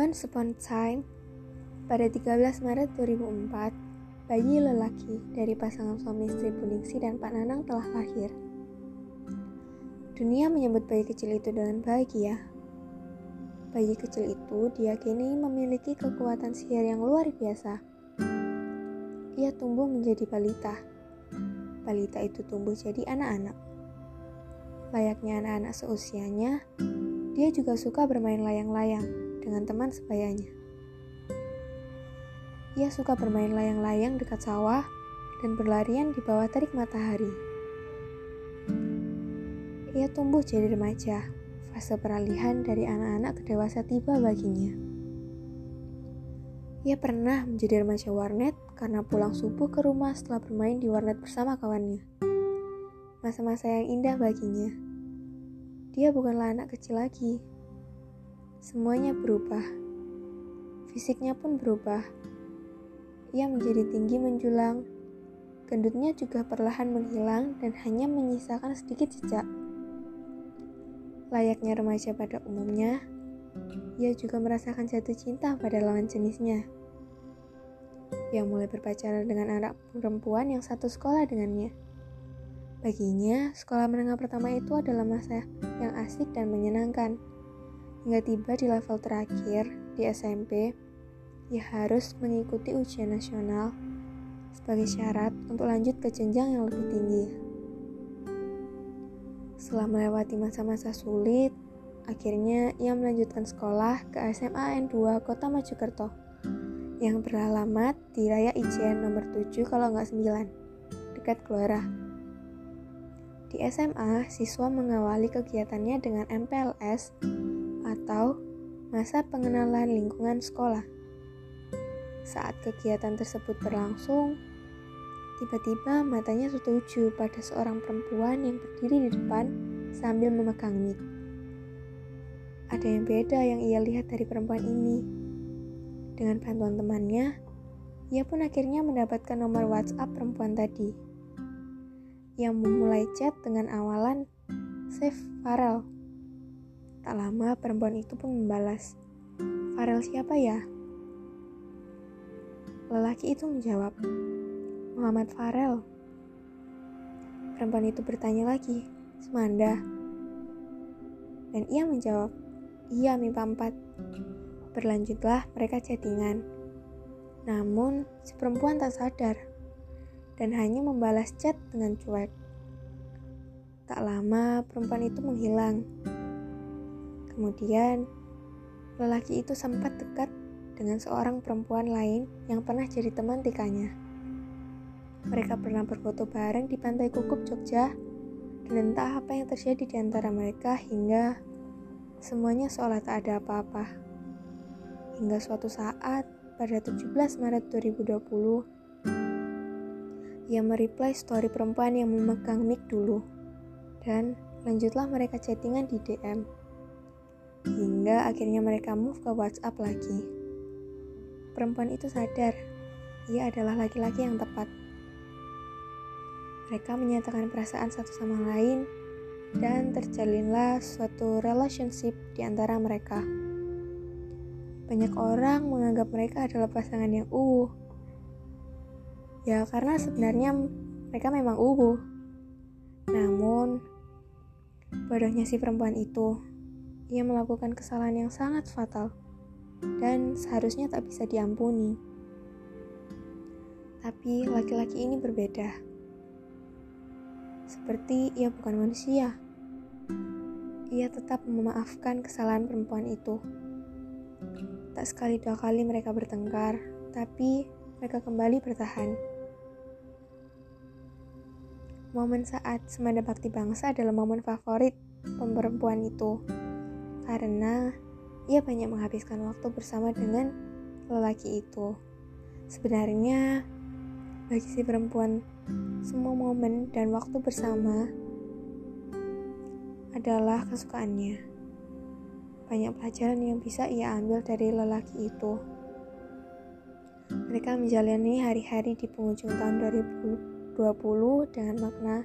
Once upon time, pada 13 Maret 2004, bayi lelaki dari pasangan suami istri Buningsi dan Pak Nanang telah lahir. Dunia menyambut bayi kecil itu dengan bahagia. Bayi kecil itu diyakini memiliki kekuatan sihir yang luar biasa. Ia tumbuh menjadi balita. Balita itu tumbuh jadi anak-anak. Layaknya anak-anak seusianya, dia juga suka bermain layang-layang dengan teman sebayanya. Ia suka bermain layang-layang dekat sawah dan berlarian di bawah terik matahari. Ia tumbuh jadi remaja, fase peralihan dari anak-anak ke dewasa tiba baginya. Ia pernah menjadi remaja warnet karena pulang subuh ke rumah setelah bermain di warnet bersama kawannya. Masa-masa yang indah baginya. Dia bukanlah anak kecil lagi. Semuanya berubah. Fisiknya pun berubah. Ia menjadi tinggi menjulang. Gendutnya juga perlahan menghilang dan hanya menyisakan sedikit jejak. Layaknya remaja pada umumnya, ia juga merasakan jatuh cinta pada lawan jenisnya yang mulai berpacaran dengan anak perempuan yang satu sekolah dengannya. Baginya, sekolah menengah pertama itu adalah masa yang asik dan menyenangkan. Hingga tiba di level terakhir, di SMP, ia harus mengikuti ujian nasional sebagai syarat untuk lanjut ke jenjang yang lebih tinggi. Setelah melewati masa-masa sulit, akhirnya ia melanjutkan sekolah ke SMA N2 Kota Mojokerto yang beralamat di Raya Ijen nomor 7 kalau nggak 9, dekat Gelora. Di SMA, siswa mengawali kegiatannya dengan MPLS atau masa pengenalan lingkungan sekolah. Saat kegiatan tersebut berlangsung, tiba-tiba matanya setuju pada seorang perempuan yang berdiri di depan sambil memegang mic. Ada yang beda yang ia lihat dari perempuan ini. Dengan bantuan temannya, ia pun akhirnya mendapatkan nomor WhatsApp perempuan tadi yang memulai chat dengan awalan Save Farel. Tak lama perempuan itu pun membalas, Farel siapa ya? Lelaki itu menjawab, Muhammad Farel. Perempuan itu bertanya lagi, Semanda. Dan ia menjawab, iya Mipa 4. Berlanjutlah mereka chattingan. Namun, si perempuan tak sadar dan hanya membalas chat dengan cuek. Tak lama, perempuan itu menghilang. Kemudian, lelaki itu sempat dekat dengan seorang perempuan lain yang pernah jadi teman tikanya. Mereka pernah berfoto bareng di pantai Kukup, Jogja, dan entah apa yang terjadi di antara mereka hingga semuanya seolah tak ada apa-apa. Hingga suatu saat, pada 17 Maret 2020, ia mereply story perempuan yang memegang mic dulu. Dan lanjutlah mereka chattingan di DM. Hingga akhirnya mereka move ke WhatsApp lagi. Perempuan itu sadar, ia adalah laki-laki yang tepat. Mereka menyatakan perasaan satu sama lain dan terjalinlah suatu relationship di antara mereka. Banyak orang menganggap mereka adalah pasangan yang uh, Ya karena sebenarnya mereka memang ubu. Namun, bodohnya si perempuan itu, ia melakukan kesalahan yang sangat fatal dan seharusnya tak bisa diampuni. Tapi laki-laki ini berbeda. Seperti ia bukan manusia. Ia tetap memaafkan kesalahan perempuan itu. Tak sekali dua kali mereka bertengkar, tapi mereka kembali bertahan. Momen saat Semada Bakti Bangsa adalah momen favorit perempuan itu karena ia banyak menghabiskan waktu bersama dengan lelaki itu. Sebenarnya bagi si perempuan semua momen dan waktu bersama adalah kesukaannya. Banyak pelajaran yang bisa ia ambil dari lelaki itu. Mereka menjalani hari-hari di penghujung tahun 2020 2020 dengan makna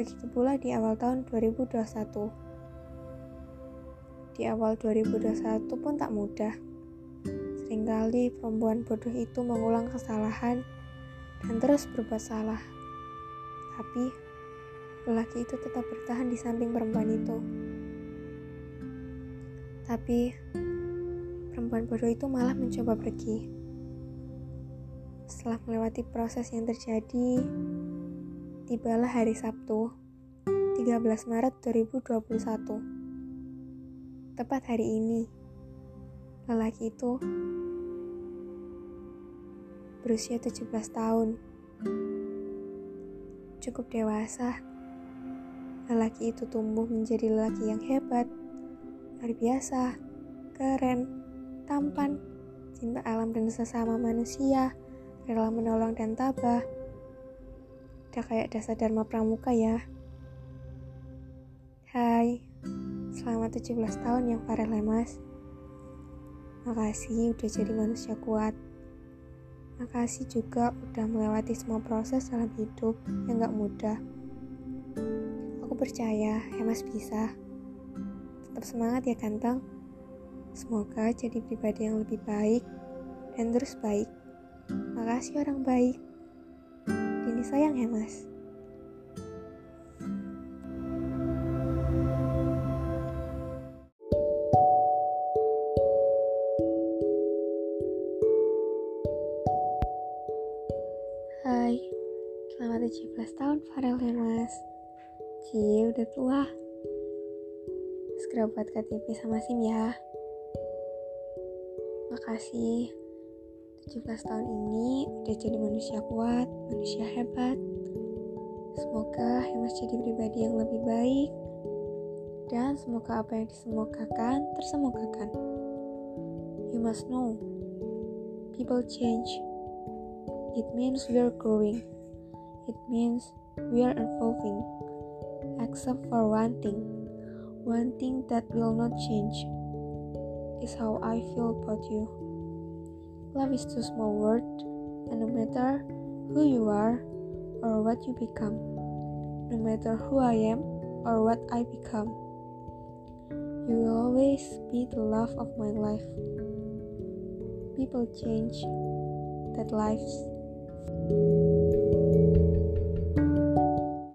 begitu pula di awal tahun 2021. Di awal 2021 pun tak mudah. Seringkali perempuan bodoh itu mengulang kesalahan dan terus berbuat salah. Tapi lelaki itu tetap bertahan di samping perempuan itu. Tapi perempuan bodoh itu malah mencoba pergi. Setelah melewati proses yang terjadi, tibalah hari Sabtu, 13 Maret 2021. Tepat hari ini, lelaki itu berusia 17 tahun. Cukup dewasa, lelaki itu tumbuh menjadi lelaki yang hebat, luar biasa, keren, tampan, cinta alam dan sesama manusia, rela menolong dan tabah. Udah kayak dasar Dharma Pramuka ya. Hai, selamat 17 tahun yang Farel Lemas. Makasih udah jadi manusia kuat. Makasih juga udah melewati semua proses dalam hidup yang gak mudah. Aku percaya Hemas bisa. Tetap semangat ya kantang. Semoga jadi pribadi yang lebih baik dan terus baik. Makasih orang baik. Dini sayang Hemas. 17 tahun Farel ya mas. Cie, udah tua. Segera buat KTP sama SIM ya. Makasih. 17 tahun ini udah jadi manusia kuat, manusia hebat. Semoga Hemas jadi pribadi yang lebih baik. Dan semoga apa yang disemogakan tersemogakan. You must know People change. It means we are growing. It means we are evolving. Except for one thing. One thing that will not change is how I feel about you. Love is too small word, and no matter who you are or what you become, no matter who I am or what I become, you will always be the love of my life. People change, that lives.